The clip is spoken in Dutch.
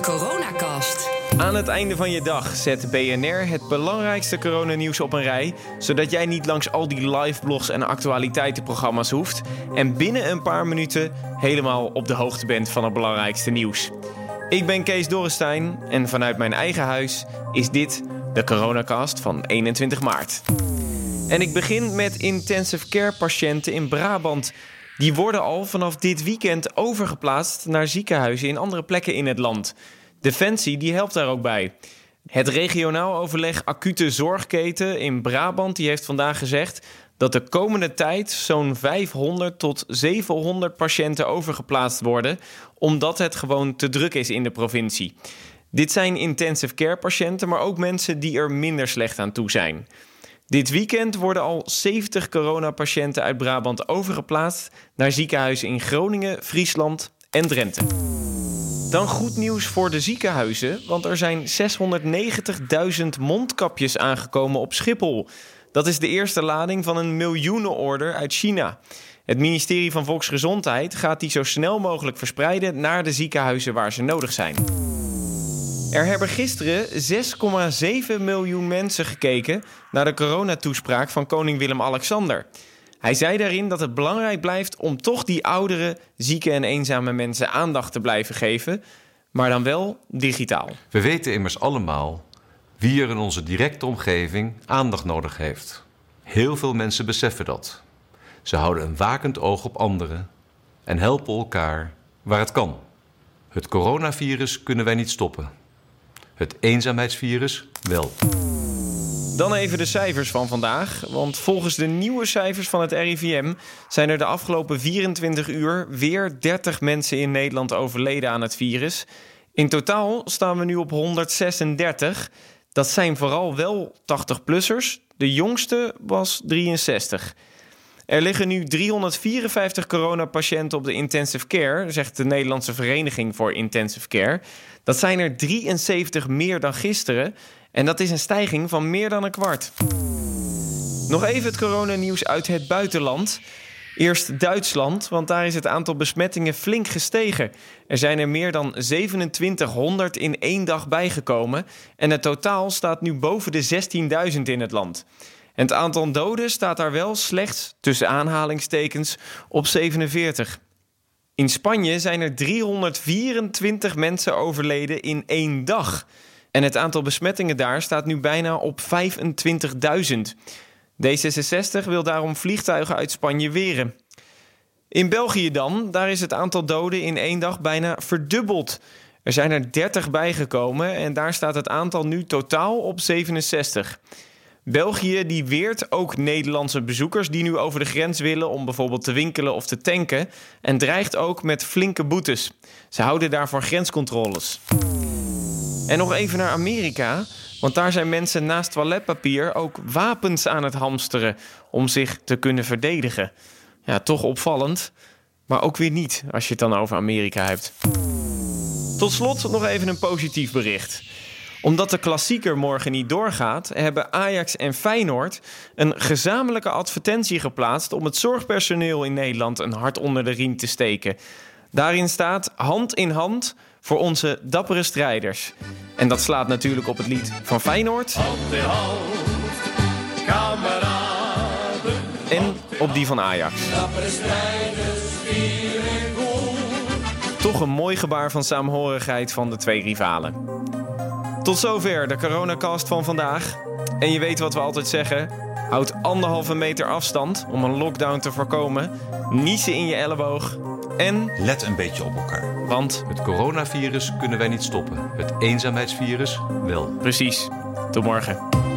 Coronacast. Aan het einde van je dag zet BNR het belangrijkste coronanieuws op een rij, zodat jij niet langs al die live blogs en actualiteitenprogramma's hoeft en binnen een paar minuten helemaal op de hoogte bent van het belangrijkste nieuws. Ik ben Kees Dorrestein en vanuit mijn eigen huis is dit de Coronacast van 21 maart. En ik begin met intensive care patiënten in Brabant. Die worden al vanaf dit weekend overgeplaatst naar ziekenhuizen in andere plekken in het land. Defensie die helpt daar ook bij. Het regionaal overleg acute zorgketen in Brabant die heeft vandaag gezegd dat de komende tijd zo'n 500 tot 700 patiënten overgeplaatst worden, omdat het gewoon te druk is in de provincie. Dit zijn intensive care patiënten, maar ook mensen die er minder slecht aan toe zijn. Dit weekend worden al 70 coronapatiënten uit Brabant overgeplaatst naar ziekenhuizen in Groningen, Friesland en Drenthe. Dan goed nieuws voor de ziekenhuizen, want er zijn 690.000 mondkapjes aangekomen op Schiphol. Dat is de eerste lading van een miljoenenorder uit China. Het ministerie van Volksgezondheid gaat die zo snel mogelijk verspreiden naar de ziekenhuizen waar ze nodig zijn. Er hebben gisteren 6,7 miljoen mensen gekeken naar de coronatoespraak van koning Willem-Alexander. Hij zei daarin dat het belangrijk blijft om toch die oudere, zieke en eenzame mensen aandacht te blijven geven, maar dan wel digitaal. We weten immers allemaal wie er in onze directe omgeving aandacht nodig heeft. Heel veel mensen beseffen dat. Ze houden een wakend oog op anderen en helpen elkaar waar het kan. Het coronavirus kunnen wij niet stoppen. Het eenzaamheidsvirus wel. Dan even de cijfers van vandaag. Want volgens de nieuwe cijfers van het RIVM zijn er de afgelopen 24 uur weer 30 mensen in Nederland overleden aan het virus. In totaal staan we nu op 136. Dat zijn vooral wel 80-plussers. De jongste was 63. Er liggen nu 354 coronapatiënten op de intensive care, zegt de Nederlandse Vereniging voor Intensive Care. Dat zijn er 73 meer dan gisteren en dat is een stijging van meer dan een kwart. Nog even het coronanieuws uit het buitenland. Eerst Duitsland, want daar is het aantal besmettingen flink gestegen. Er zijn er meer dan 2700 in één dag bijgekomen en het totaal staat nu boven de 16.000 in het land. En het aantal doden staat daar wel slechts, tussen aanhalingstekens, op 47. In Spanje zijn er 324 mensen overleden in één dag. En het aantal besmettingen daar staat nu bijna op 25.000. D66 wil daarom vliegtuigen uit Spanje weren. In België dan, daar is het aantal doden in één dag bijna verdubbeld. Er zijn er 30 bijgekomen en daar staat het aantal nu totaal op 67. België die weert ook Nederlandse bezoekers die nu over de grens willen om bijvoorbeeld te winkelen of te tanken en dreigt ook met flinke boetes. Ze houden daarvoor grenscontroles. En nog even naar Amerika, want daar zijn mensen naast toiletpapier ook wapens aan het hamsteren om zich te kunnen verdedigen. Ja, toch opvallend, maar ook weer niet als je het dan over Amerika hebt. Tot slot nog even een positief bericht omdat de klassieker morgen niet doorgaat, hebben Ajax en Feyenoord een gezamenlijke advertentie geplaatst om het zorgpersoneel in Nederland een hart onder de riem te steken. Daarin staat hand in hand voor onze dappere strijders. En dat slaat natuurlijk op het lied van Feyenoord. Hand in hand, kameraden. En op die van Ajax. Dappere strijders, Toch een mooi gebaar van saamhorigheid van de twee rivalen. Tot zover de coronacast van vandaag. En je weet wat we altijd zeggen. Houd anderhalve meter afstand om een lockdown te voorkomen. Niezen in je elleboog. En... Let een beetje op elkaar. Want... Het coronavirus kunnen wij niet stoppen. Het eenzaamheidsvirus wel. Precies. Tot morgen.